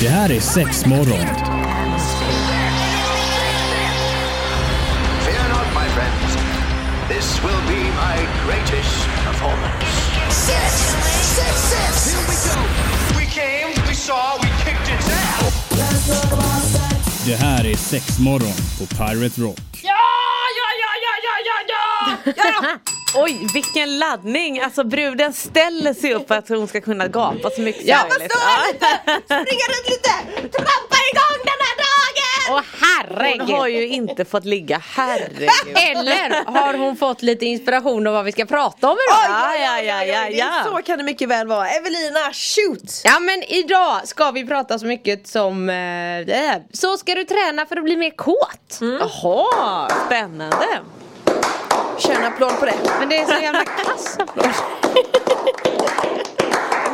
Det här är sex morgon. Fear not, my friends. This will be my greatest performance. Six, six, six. Here we go. We came, we saw, we kicked it down! Det här är sex morgon på Pirate Rock. Ja, ja, ja, ja, ja, ja, ja! ja. Oj, vilken laddning! Alltså bruden ställer sig upp för att hon ska kunna gapa så mycket Ja, som möjligt. står lite, springa runt lite, trampa igång den här dagen! Hon Åh herregud! har ju inte fått ligga, herregud. Eller har hon fått lite inspiration av vad vi ska prata om idag? Ja, ja, ja, ja, ja. Så kan det mycket väl vara. Evelina, shoot! Ja men idag ska vi prata så mycket som eh, det är. Så ska du träna för att bli mer kåt. Jaha, spännande. Kör en applåd på det. Men det är så jävla kass applåd.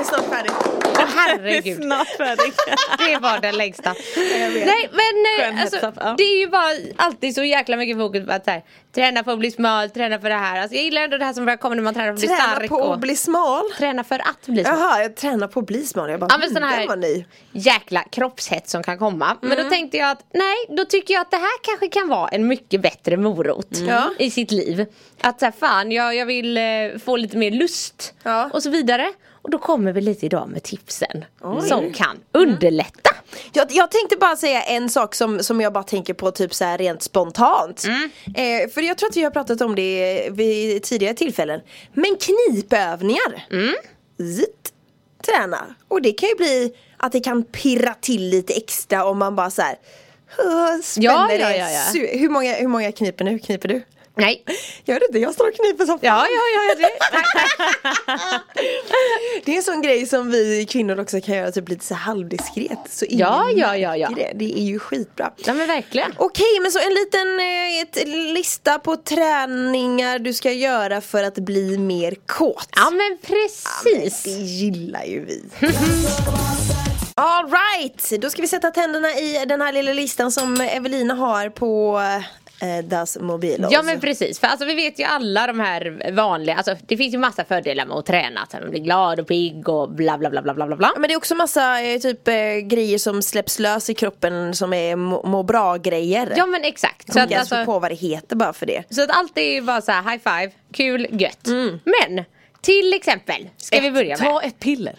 Den är snart färdig. Åh herregud. Snart färdig. Det var den längsta. Nej men eh, alltså, ja. det är ju bara alltid så jäkla mycket fokus på att så här, träna för att bli smal, träna för det här. Alltså, jag gillar ändå det här som börjar komma när man tränar för att bli Träna stark. på och att bli smal. Träna för att bli smal. Jaha, jag tränar på att bli smal. Jag bara, Ja men sån mm, här den jäkla kroppshets som kan komma. Men då tänkte jag att nej, då tycker jag att det här kanske kan vara en mycket bättre morot Ja. i sitt liv. Att så här, fan jag, jag vill eh, få lite mer lust Ja. och så vidare. Och då kommer vi lite idag med tipsen som kan underlätta. Jag, jag tänkte bara säga en sak som, som jag bara tänker på typ så här rent spontant. Eh, för jag tror att vi har pratat om det vid tidigare tillfällen. Men knipövningar. Zitt, träna. Och det kan ju bli att det kan pirra till lite extra om man bara så här. "Åh, Spänner Ja, ja, ja, ja. Hur, många, hur många kniper nu? Kniper du? Nej. Gör det inte? Jag står och kniper som fan. Ja, ja, ja, ja det, Det är en sån grej som vi kvinnor också kan göra typ lite så halvdiskret. Så ingen Ja, ja, ja, ja. Det. det är ju skitbra. ja men verkligen. Okej, men så en liten eh, ett lista på träningar du ska göra för att bli mer kåt. Ja men precis. Det gillar ju vi. Alright, då ska vi sätta tänderna i den här lilla listan som Evelina har på eh, Das Mobil. Ja men precis, för alltså vi vet ju alla de här vanliga, alltså det finns ju massa fördelar med att träna, att man blir glad och pigg och bla bla bla bla bla bla bla. Men det är också massa eh, typ eh, grejer som släpps lös i kroppen som är må, må bra grejer. Ja men exakt. så att alltså, på vad det heter bara för det. så att allt är ju bara så här high five, kul, gött. Men till exempel ska vi börja med. Ta ett piller.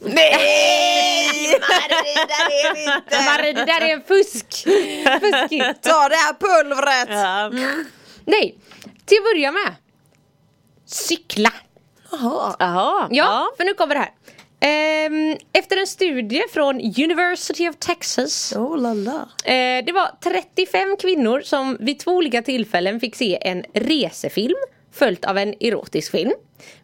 Nej! Marie, där är vi inte! Marie, det där är en fusk. Fuskigt. Ta det här pulvret! Ja. Nej, till att börja med. Cykla. Jaha. Jaha. Ja, för nu kommer det här. Ehm, efter en studie från University of Texas Oh la la. Eh, det var 35 kvinnor som vid två olika tillfällen fick se en resefilm följt av en erotisk film.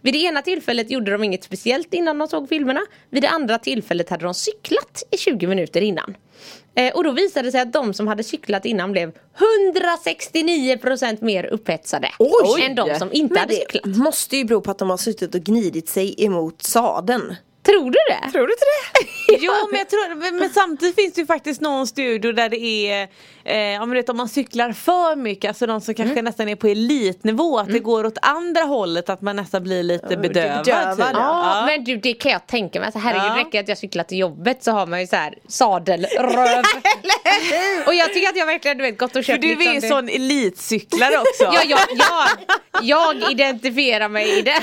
Vid det ena tillfället gjorde de inget speciellt innan de såg filmerna. Vid det andra tillfället hade de cyklat i 20 minuter innan. Eh, och då visade det sig att de som hade cyklat innan blev 169% mer upphetsade Oj! än de som inte Men hade det cyklat. måste ju bero på att de har suttit och gnidit sig emot sadeln. Tror du det? Tror du inte det? Jo men jag tror, men, men samtidigt finns det ju faktiskt någon studio där det är eh, om, du vet, om man cyklar för mycket, alltså de som kanske nästan är på elitnivå, att det går åt andra hållet att man nästan blir lite bedövad. bedövad, typ. ja. Ja, men du det kan jag tänka mig. Alltså, herregud, Ja. räcker att jag cyklar till jobbet så har man ju så här sadelröv. och jag tycker att jag verkligen du vet gått och För köpt du är ju liksom det- sån elitcyklare också. Ja, ja, ja, jag identifierar mig i det.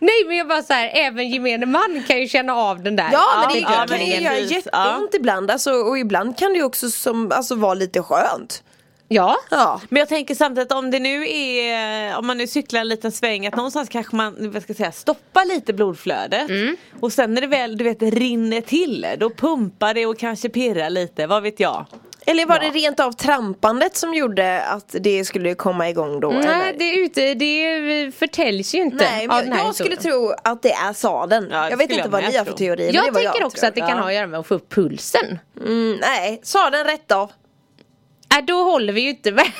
Nej men jag bara så här, även gemene man kan ju känna av den där. Ja men det Ja, kan ju göra jätteont ibland alltså, och ibland kan det ju också som, alltså, vara lite skönt. Ja. Ja. Men jag tänker samtidigt om det nu är, om man nu cyklar en liten sväng att någonstans kanske man, vad ska jag säga, stoppar lite blodflödet. Och sen när det väl, du vet, rinner till, då pumpar det och kanske pirrar lite, vad vet jag. Eller var det rent av trampandet som gjorde att det skulle komma igång då? Nej eller? det, är ute, det förtäljs ju inte Nej, jag, jag skulle tro att det är sadeln. Ja, jag vet inte jag vad ni har för tro. teori. men Jag tänker jag också tror. att det kan Ja. ha att göra med att få upp pulsen. Mm, nej, sadeln rätt av. Äh, då håller vi ju inte med.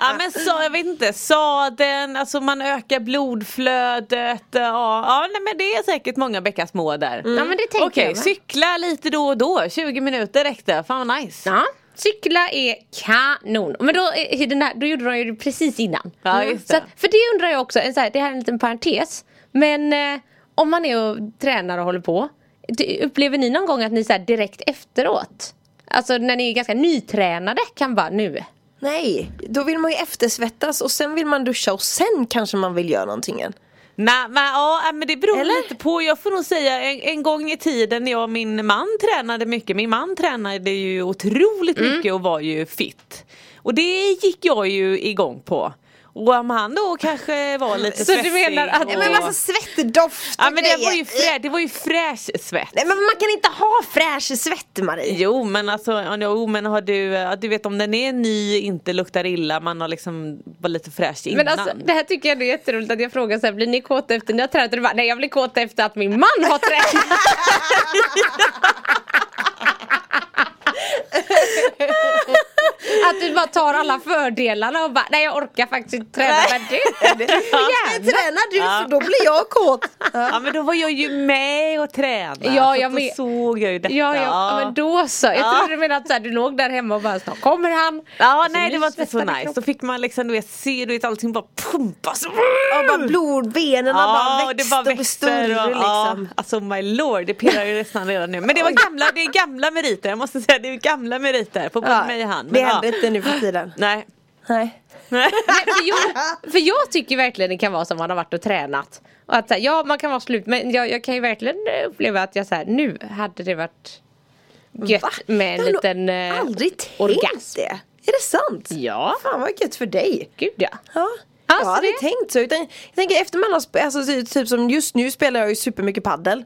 Ja men så, jag vet inte, sadeln, alltså man ökar blodflödet, ja, ja nej, men det är säkert många bäckar små där. Ja men det tänker Okej, jag med. cykla lite då och då, 20 minuter räckte, fan vad nice. Ja, cykla är kanon. Men då, är den här, då gjorde de ju det precis innan. Ja, just Så det. att, för det undrar jag också, så här, det här är en liten parentes. Men eh, om man är och tränar och håller på. upplever ni någon gång att ni så här direkt efteråt? Alltså när ni är ganska nytränade kan vara nu. Nej, då vill man ju eftersvettas och sen vill man duscha och sen kanske man vill göra någonting än. Nej men, ja, äh, men det beror Eller? lite på. Jag får nog säga en, en gång i tiden när jag och min man tränade mycket. Min man tränade ju otroligt Mm. mycket och var ju fit. Och det gick jag ju igång på. Och om han då kanske var lite Så du menar att- och... Men massa svettdoft Ja och men det var ju, frä, det var ju fräsch svett. Nej men man kan inte ha fräsch svett Marie. Jo men alltså, ja, jo, men har du, ja, du vet om den är ny, inte luktar illa, man har liksom var lite fräsch innan. Men alltså det här tycker jag är jätteroligt att jag frågar så här, blir ni kåta efter ni har tränat? Och du bara, nej jag blir kåt efter att min man har tränat. att du bara tar alla fördelarna och bara, nej jag orkar faktiskt inte träna med det. Men Tränar du så då blir jag kåt. Ja men då var jag ju med och tränade. Ja, så jag då med. såg jag ju detta. Ja, ja, ja men då så. Jag Ja. trodde du menade att så här, du låg där hemma och bara snart kommer han. Ja Så nej nu det var inte så nice. Då fick man liksom du vet se du vet allting bara pumpas. Ja, bara blod, benen bara och växte och blev större liksom. ja, alltså my lord det pirrar ju nästan redan nu. Men det var gamla, det är gamla meriter, jag måste säga det är gamla meriter på både Ja, mig och han. Men, ja. Händer inte nu för tiden. Nej. Nej. Nej. För, jag, för jag tycker verkligen det kan vara som man har varit och tränat. Och att här, ja man kan vara slut men jag, jag kan ju verkligen eh, uppleva att jag så här, nu hade det varit gött Va? med en liten eh, aldrig tänkt orgasm. det. Är det sant? Ja, Fan vad gött för dig. gud ja. Ja. Alltså, jag hade det- tänkt så. Utan jag tänker efter man har alltså, typ, som just nu spelar jag ju supermycket paddel.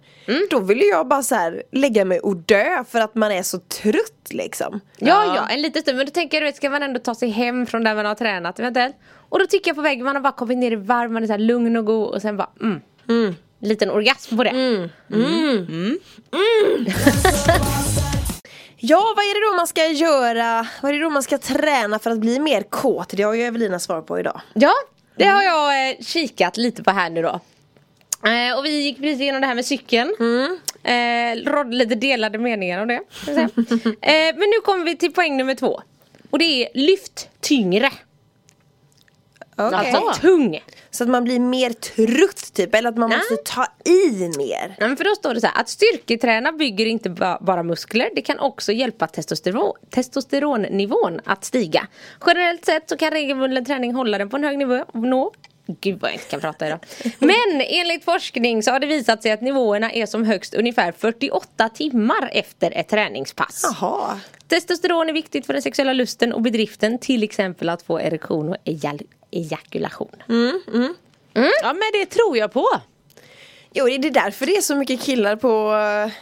Då vill jag bara så här lägga mig och dö för att man är så trött liksom. Ja, ja, en liten stund. Men då tänker jag, du vet, ska man ändå ta sig hem från där man har tränat eventuellt. Och då tycker jag på vägen, man har bara kommit ner i varv, man är så här lugn och god och sen bara mm. Liten orgasm på det. Ja, vad är det då man ska göra? Vad är det då man ska träna för att bli mer kåt? Det har ju Evelina svar på idag. Ja, det har jag eh, kikat lite på här nu då. Eh, och vi gick precis igenom det här med cykeln. Eh, rådde lite delade meningar om det. eh, men nu kommer vi till poäng nummer två. Och det är lyft tyngre. Okej. Alltså tung. Så att man blir mer trött typ, eller att man Nej. måste ta i mer. Ja, men för då står det så här att styrketräna bygger inte ba- bara muskler, det kan också hjälpa testosteron, testosteronnivån att stiga. Generellt sett så kan regelbunden träning hålla den på en hög nivå. Nå. Gud vad jag inte kan prata idag. Men enligt forskning så har det visat sig att nivåerna är som högst ungefär 48 timmar efter ett träningspass. Jaha. Testosteron är viktigt för den sexuella lusten och bedriften, till exempel att få erektion och ejal- ejakulation. Ja men det tror jag på. Jo, det är därför det är så mycket killar på, eh,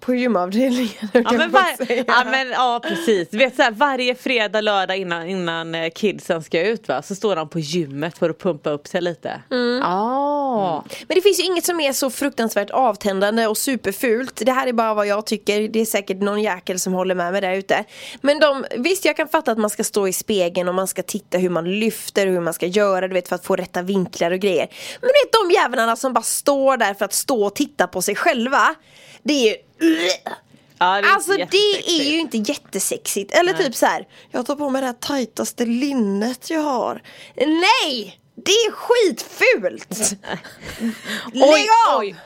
på gymavdelningen. Ja men, var, ja, men ja precis, du vet så här, varje fredag, lördag innan, innan eh, kidsen ska ut va, så står de på gymmet för att pumpa upp sig lite. Ah. Men det finns ju inget som är så fruktansvärt avtändande och superfult. Det här är bara vad jag tycker. Det är säkert någon jäkel som håller med mig där ute. Men de, visst jag kan fatta att man ska stå i spegeln och man ska titta hur man lyfter och hur man ska göra du vet för att få rätta vinklar och grejer. Men du vet de jävlarna som bara står där för att stå och titta på sig själva. Det är ju Ja, det är Alltså det är ju inte jättesexigt. Eller typ så här. jag tar på mig det här tajtaste linnet jag har. Nej! Det är skitfult! Lägg av! oj,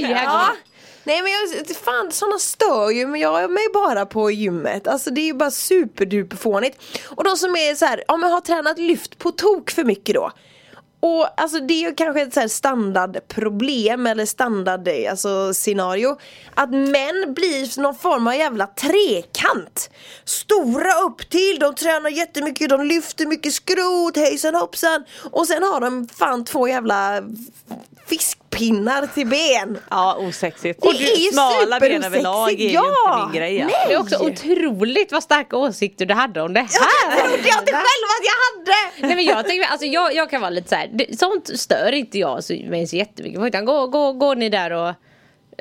oj, här ja. Nej men jag, fan sådana stör ju men jag är mig bara på gymmet. Alltså det är ju bara superduperfånigt. Och de som är så här, ja men har tränat lyft på tok för mycket då. Och alltså det är ju kanske ett så här standardproblem eller standard alltså, scenario Att män blir någon form av jävla trekant. Stora upp till, de tränar jättemycket, de lyfter mycket skrot, hejsan hoppsan. Och sen har de fan två jävla fiskpinnar till ben Ja osexigt. Det Och du, är ju smala ben superosexigt, överlag är ju ja. inte min grej. Nej. Det är också otroligt vad starka åsikter du hade om det Jag här. trodde jag inte själv att jag hade! Nej men jag tänker, alltså jag, jag kan vara lite så här, det, sånt stör inte jag så, mig så jättemycket. Utan gå, gå, gå ni där och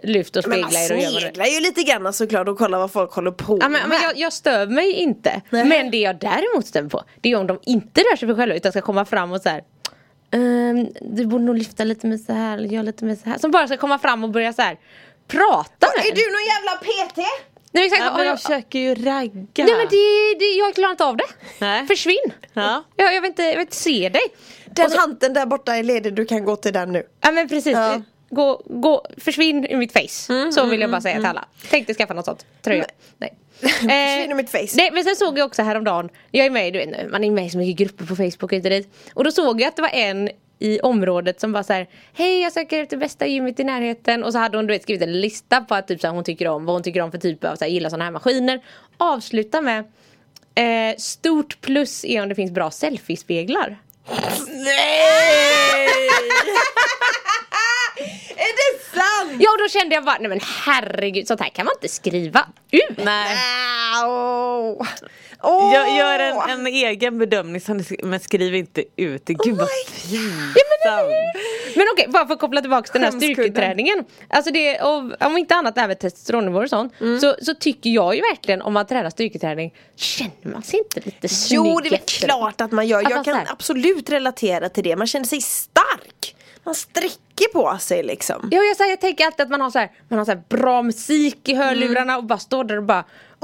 lyft och spegla er och gör det sneglar ju lite grann såklart och kollar vad folk håller på Ja, men, men jag, jag stör mig inte. Nej. Men det jag däremot mig på Det är om de inte rör sig för själva utan ska komma fram och så här. Ehm, du borde nog lyfta lite med så här, göra lite med så här. Som bara ska komma fram och börja så här prata med Är du någon jävla PT? Nej, exakt, Ja, men jag, försöker ju ragga. nej men det, det, jag klarar inte av det. Nej. Försvinn. Ja. Jag, jag, vill inte, jag vill inte se dig. Den hanten där borta är ledig, du kan gå till den nu Ja men precis. Ja. gå, gå, försvinn ur mitt face. så vill jag bara säga till alla. Tänkte skaffa något sånt, tröja. Nej. Försvinn ur mitt face. Nej men sen såg jag också häromdagen, jag är med i, du vet, man är med i så mycket grupper på Facebook och dit. Och då såg jag att det var en i området som bara så här Hej jag söker efter bästa gymmet i närheten och så hade hon du vet, skrivit en lista på att typ, så här, hon tycker om vad hon tycker om för typ av så här, gillar sådana här maskiner. Avsluta med eh, Stort plus är om det finns bra selfiespeglar. Nej! Ja och då kände jag bara nej men herregud sånt här kan man inte skriva ut. Nej. Åh. Jag gör en, en egen bedömning men skriv inte ut det. Gud vad my pinsamt. Men okej, bara för att koppla tillbaka till den här styrketräningen. Alltså det, och, om inte annat med testosteronnivåer och sånt. Så, så tycker jag ju verkligen om man tränar styrketräning Känner man sig inte lite snygg Jo det är väl klart att man gör. Alltså, Jag så kan absolut relatera till det. Man känner sig stark. Man sträcker på sig liksom. Ja, jag, säger, jag tänker alltid att man har så här, man har så här bra musik i hörlurarna och bara står där och bara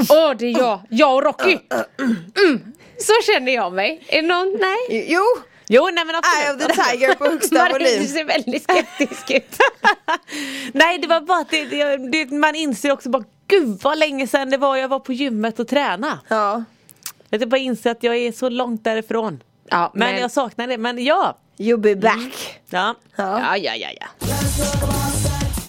Åh det är jag, jag och Rocky! Mm. Så känner jag mig. Är det någon? Nej? Jo, Jo nej men Eye of absolut. the tiger på högsta Marie du volym. ser väldigt skeptisk ut. nej det var bara att det, det, det, man inser också bara Gud vad länge sedan det var jag var på gymmet och träna. Ja. Jag bara inser att jag är så långt därifrån. Ja, Men, men- jag saknar det. Men ja. You be back. Ja. Ja, ja, ja, ja.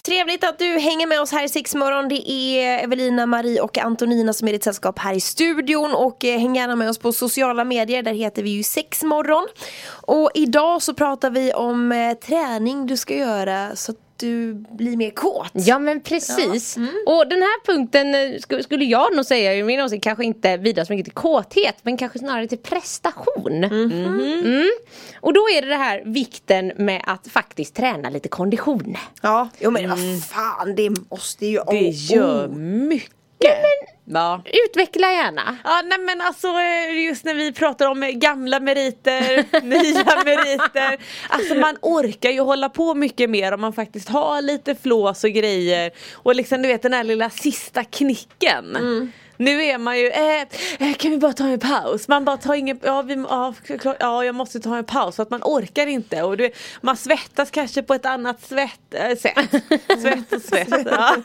Trevligt att du hänger med oss här i Sexmorgon. Det är Evelina, Marie och Antonina som är ditt sällskap här i studion. Och eh, häng gärna med oss på sociala medier. Där heter vi ju Sexmorgon. Och idag så pratar vi om eh, träning du ska göra så att du blir mer kåt. Ja men precis. Och den här punkten eh, sk- skulle jag nog säga i min åsikt kanske inte bidrar så mycket till kåthet men kanske snarare till prestation. Mm. Och då är det det här vikten med att faktiskt träna lite kondition. Ja, jo men vad fan det måste ju... Det gör oh. mycket. Ja. Utveckla gärna. Ja nej men alltså eh, just när vi pratar om gamla meriter, nya meriter. Alltså man orkar ju hålla på mycket mer om man faktiskt har lite flås och grejer. Och liksom du vet den här lilla sista knicken. Nu är man ju, eh, eh, kan vi bara ta en paus? Man bara tar ingen, ja, vi, ja, klart, ja jag måste ta en paus för att man orkar inte. Och du, man svettas kanske på ett annat svett, äh, sätt. Svett och svett. Ja.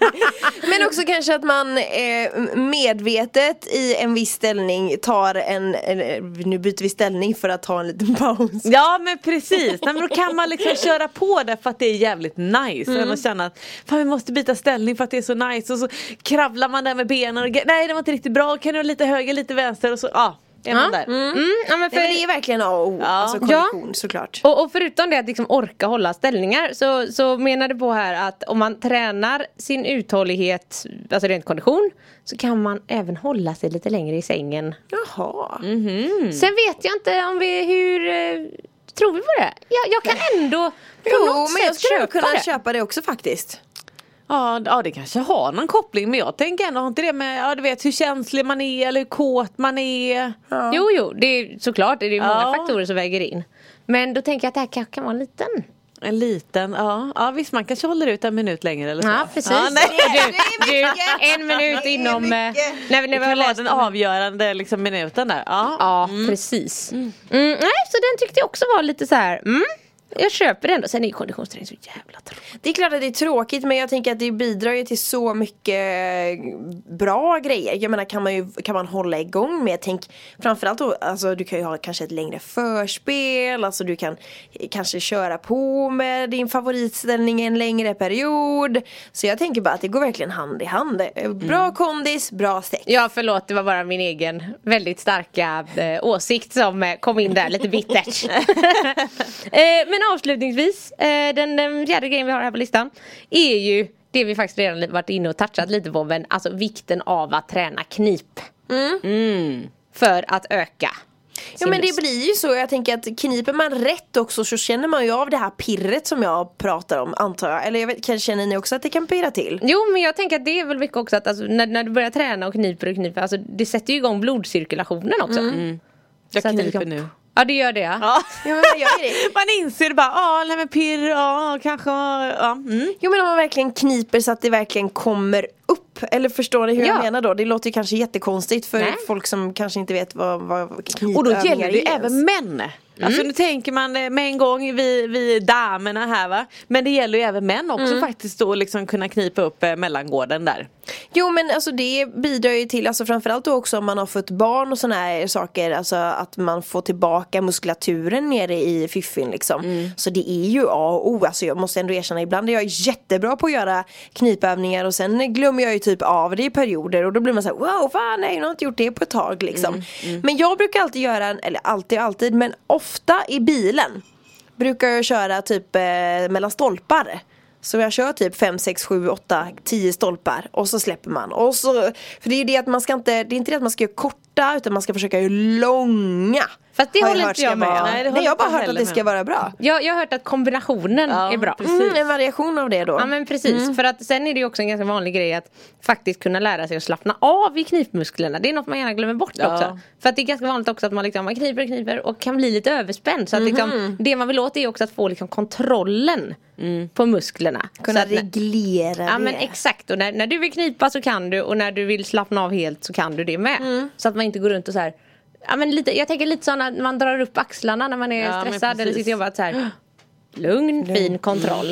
Men också kanske att man eh, medvetet i en viss ställning tar en, en, nu byter vi ställning för att ta en liten paus. Ja men precis, Nej, men då kan man liksom köra på det för att det är jävligt nice. Än att känna att fan vi måste byta ställning för att det är så nice och så kravlar man där med benen och nej det var inte riktigt bra, kan du lite höger lite vänster och så ja, är man där. Mm, ja, men för, Nej, men det är verkligen A och O, alltså Ja. kondition såklart. och, och förutom det att liksom orka hålla ställningar så, så menar du på här att om man tränar sin uthållighet, alltså rent kondition, så kan man även hålla sig lite längre i sängen. Jaha. Sen vet jag inte om vi, hur, eh, tror vi på det? Jag, jag kan ändå på Jo något men jag sätt skulle köpa kunna det. köpa det också faktiskt. Ja, ja det kanske har någon koppling men jag tänker ändå har inte det med, ja du vet hur känslig man är eller hur kåt man är. Jo, jo, det är såklart, det är många Ja. faktorer som väger in. Men då tänker jag att det här kanske kan vara en liten. En liten, ja, ja visst man kanske håller ut en minut längre eller så. Ja, precis. Ja, nej. Du, du, en minut inom... eh. När vi, när vi har läst den avgörande liksom, minuten där. Ja. Ja, precis. Mm. nej, så den tyckte jag också var lite så här. Mm, jag köper det ändå. Sen är ju konditionsträning så jävla tråkigt. Det är klart att det är tråkigt men jag tänker att det bidrar ju till så mycket bra grejer. Jag menar kan man ju kan man hålla igång med, tänk framförallt då, alltså du kan ju ha kanske ett längre förspel, alltså du kan kanske köra på med din favoritställning en längre period. Så jag tänker bara att det går verkligen hand i hand. Bra kondis, bra sex. Ja, förlåt. Det var bara min egen väldigt starka eh, åsikt som eh, kom in där lite bittert. eh, men avslutningsvis, eh, den, den fjärde grejen vi har här på listan är ju det vi faktiskt redan varit inne och touchat lite på, men alltså vikten av att träna knip. Mm. För att öka. Ja men det blir ju så, jag tänker att kniper man rätt också så känner man ju av det här pirret som jag pratar om antar jag. Eller jag vet, kanske känner ni också att det kan pirra till? Jo men jag tänker att det är väl mycket också att alltså, när, när du börjar träna och kniper och kniper, alltså, det sätter ju igång blodcirkulationen också. Jag Så att det kniper kan- nu. Ja det gör det ja. Ja. Ja men man gör det. Man inser bara, ja nej men pirr, ja kanske, ja. Mm. Jo men om man verkligen kniper så att det verkligen kommer upp. Eller förstår ni hur Ja. jag menar då? Det låter ju kanske jättekonstigt för Nej. folk som kanske inte vet vad, vad Och då gäller det ju även män. Alltså nu tänker man eh, med en gång vi, vi damerna här va. Men det gäller ju även män också faktiskt då liksom kunna knipa upp eh, mellangården där. Jo men alltså det bidrar ju till, alltså framförallt då också om man har fått barn och sådana här saker, alltså att man får tillbaka muskulaturen nere i fiffin liksom. Så det är ju A och O, alltså jag måste ändå erkänna, ibland är jag jättebra på att göra knipövningar och sen glömmer jag ju typ av det i perioder och då blir man såhär wow fan nej jag har inte gjort det på ett tag liksom. Men jag brukar alltid göra, eller alltid alltid, men ofta i bilen brukar jag köra typ eh, mellan stolpar. Så jag kör typ 5, 6, 7, 8, 10 stolpar och så släpper man. Och så, för det är ju det att man ska inte, det är inte det att man ska göra korta utan man ska försöka göra långa. Fast det Har håller inte jag med om. Nej, Nej, jag har bara hört att det ska med. vara bra. Jag, jag har hört att kombinationen Ja, är bra. precis. Mm, en variation av det då. Ja men precis, för att sen är det ju också en ganska vanlig grej att faktiskt kunna lära sig att slappna av i knipmusklerna. Det är något man gärna glömmer bort Ja. också. För att det är ganska vanligt också att man, liksom, man kniper och kniper och kan bli lite överspänd. Så att liksom, det man vill åt är också att få liksom, kontrollen på musklerna. Kunna så att, när- reglera Ja det. men exakt och när, när du vill knipa så kan du och när du vill slappna av helt så kan du det med. Så att man inte går runt och så här Ja, men lite, jag tänker lite så när man drar upp axlarna när man är Ja, stressad eller sitter och jobbar att så här, Lugn, fin kontroll.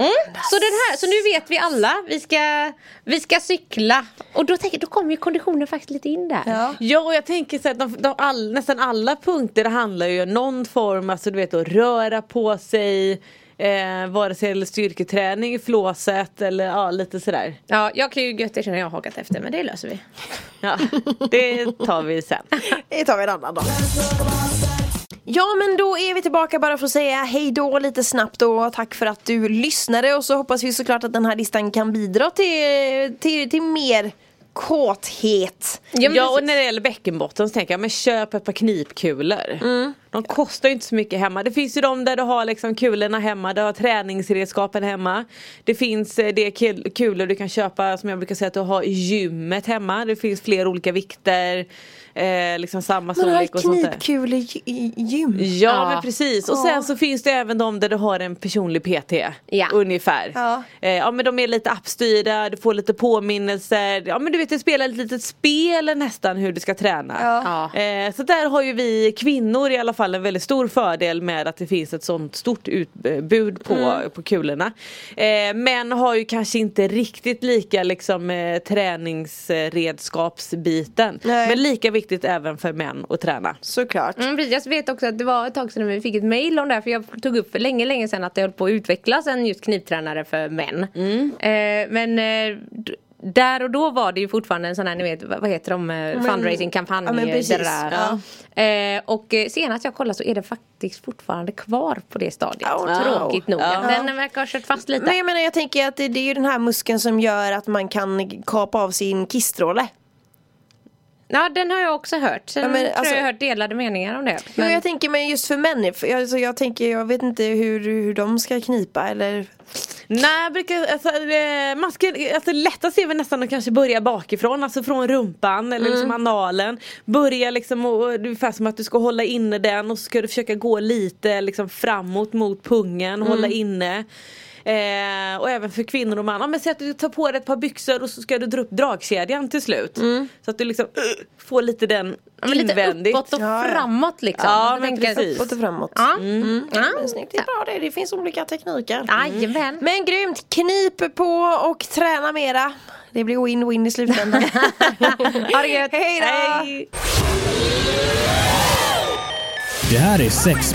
Mm. Så, den här, så nu vet vi alla, vi ska, vi ska cykla. Och då, tänker, då kommer ju konditionen faktiskt lite in där. Ja. Ja och jag tänker så att de, de all, nästan alla punkter handlar ju om någon form, alltså du vet att röra på sig eh, vare sig det gäller styrketräning, flåset eller ja lite sådär. Ja, jag kan ju gött erkänna att jag har hakat efter men det löser vi. Ja, det tar vi sen. Det tar vi en annan dag. Ja men då är vi tillbaka bara för att säga hej då lite snabbt och tack för att du lyssnade och så hoppas vi såklart att den här listan kan bidra till, till, till mer kåthet. Ja, Ja och när det gäller bäckenbotten så tänker jag men köp ett par knipkulor. De kostar ju inte så mycket hemma. Det finns ju de där du har liksom kulorna hemma, du har träningsredskapen hemma. Det finns eh, det kul- kulor du kan köpa som jag brukar säga att du har i gymmet hemma. Det finns flera olika vikter. Eh, liksom samma Man har storlek och sånt där. knipkulor i i gym. Ja, Ja. men precis och sen så finns det även de där du har en personlig PT Ja. Ungefär Ja. Eh, ja men de är lite appstyrda, du får lite påminnelser Ja men du vet det spelar ett litet spel nästan hur du ska träna Ja. Eh, Så där har ju vi kvinnor i alla fall en väldigt stor fördel med att det finns ett sånt stort utbud på, Mm. på kulorna eh, Män har ju kanske inte riktigt lika liksom eh, träningsredskapsbiten Nej. Men lika viktigt även för män att träna Såklart. Mm, precis. Jag vet också att det var ett tag sedan vi fick ett mail om det här för jag tog upp för länge länge sedan att det höll på att utvecklas en just kniptränare för män. Eh, men eh, där och då var det ju fortfarande en sån här, ni vet, vad heter de, eh, fundraising-kampanj. ja, men precis. där. Eh, och eh, senast jag kollade så är det faktiskt fortfarande kvar på det stadiet. Oh, Tråkigt nog. Ja. Den verkar ha kört fast lite. Men jag menar jag tänker att det, det är ju den här muskeln som gör att man kan kapa av sin kistråle. Ja den har jag också hört. Sen Ja, men tror alltså- jag har hört delade meningar om det. Jo, Men- jag tänker men just för män, för jag, alltså, jag tänker jag vet inte hur, hur de ska knipa eller Nej, jag brukar, alltså, man ska, alltså, lättast är väl nästan att kanske börja bakifrån, alltså från rumpan eller liksom analen. Börja liksom, och, och, ungefär som att du ska hålla inne den och så ska du försöka gå lite liksom, framåt mot pungen, hålla inne. Eh, och även för kvinnor och män. Ja, men säg att du tar på dig ett par byxor och så ska du dra upp dragkedjan till slut. Så att du liksom uh, får lite den Ja, men lite invändigt. uppåt och Ja, framåt liksom. Ja, Jag men precis. uppåt och framåt. Ja. Mm. Ja. Men snyggt, det är bra det. Det finns olika tekniker. Jajamän. Men grymt! Knip på och träna mera. Det blir win-win i slutändan. Ha det gött. Hej då! Hej! Det här är sex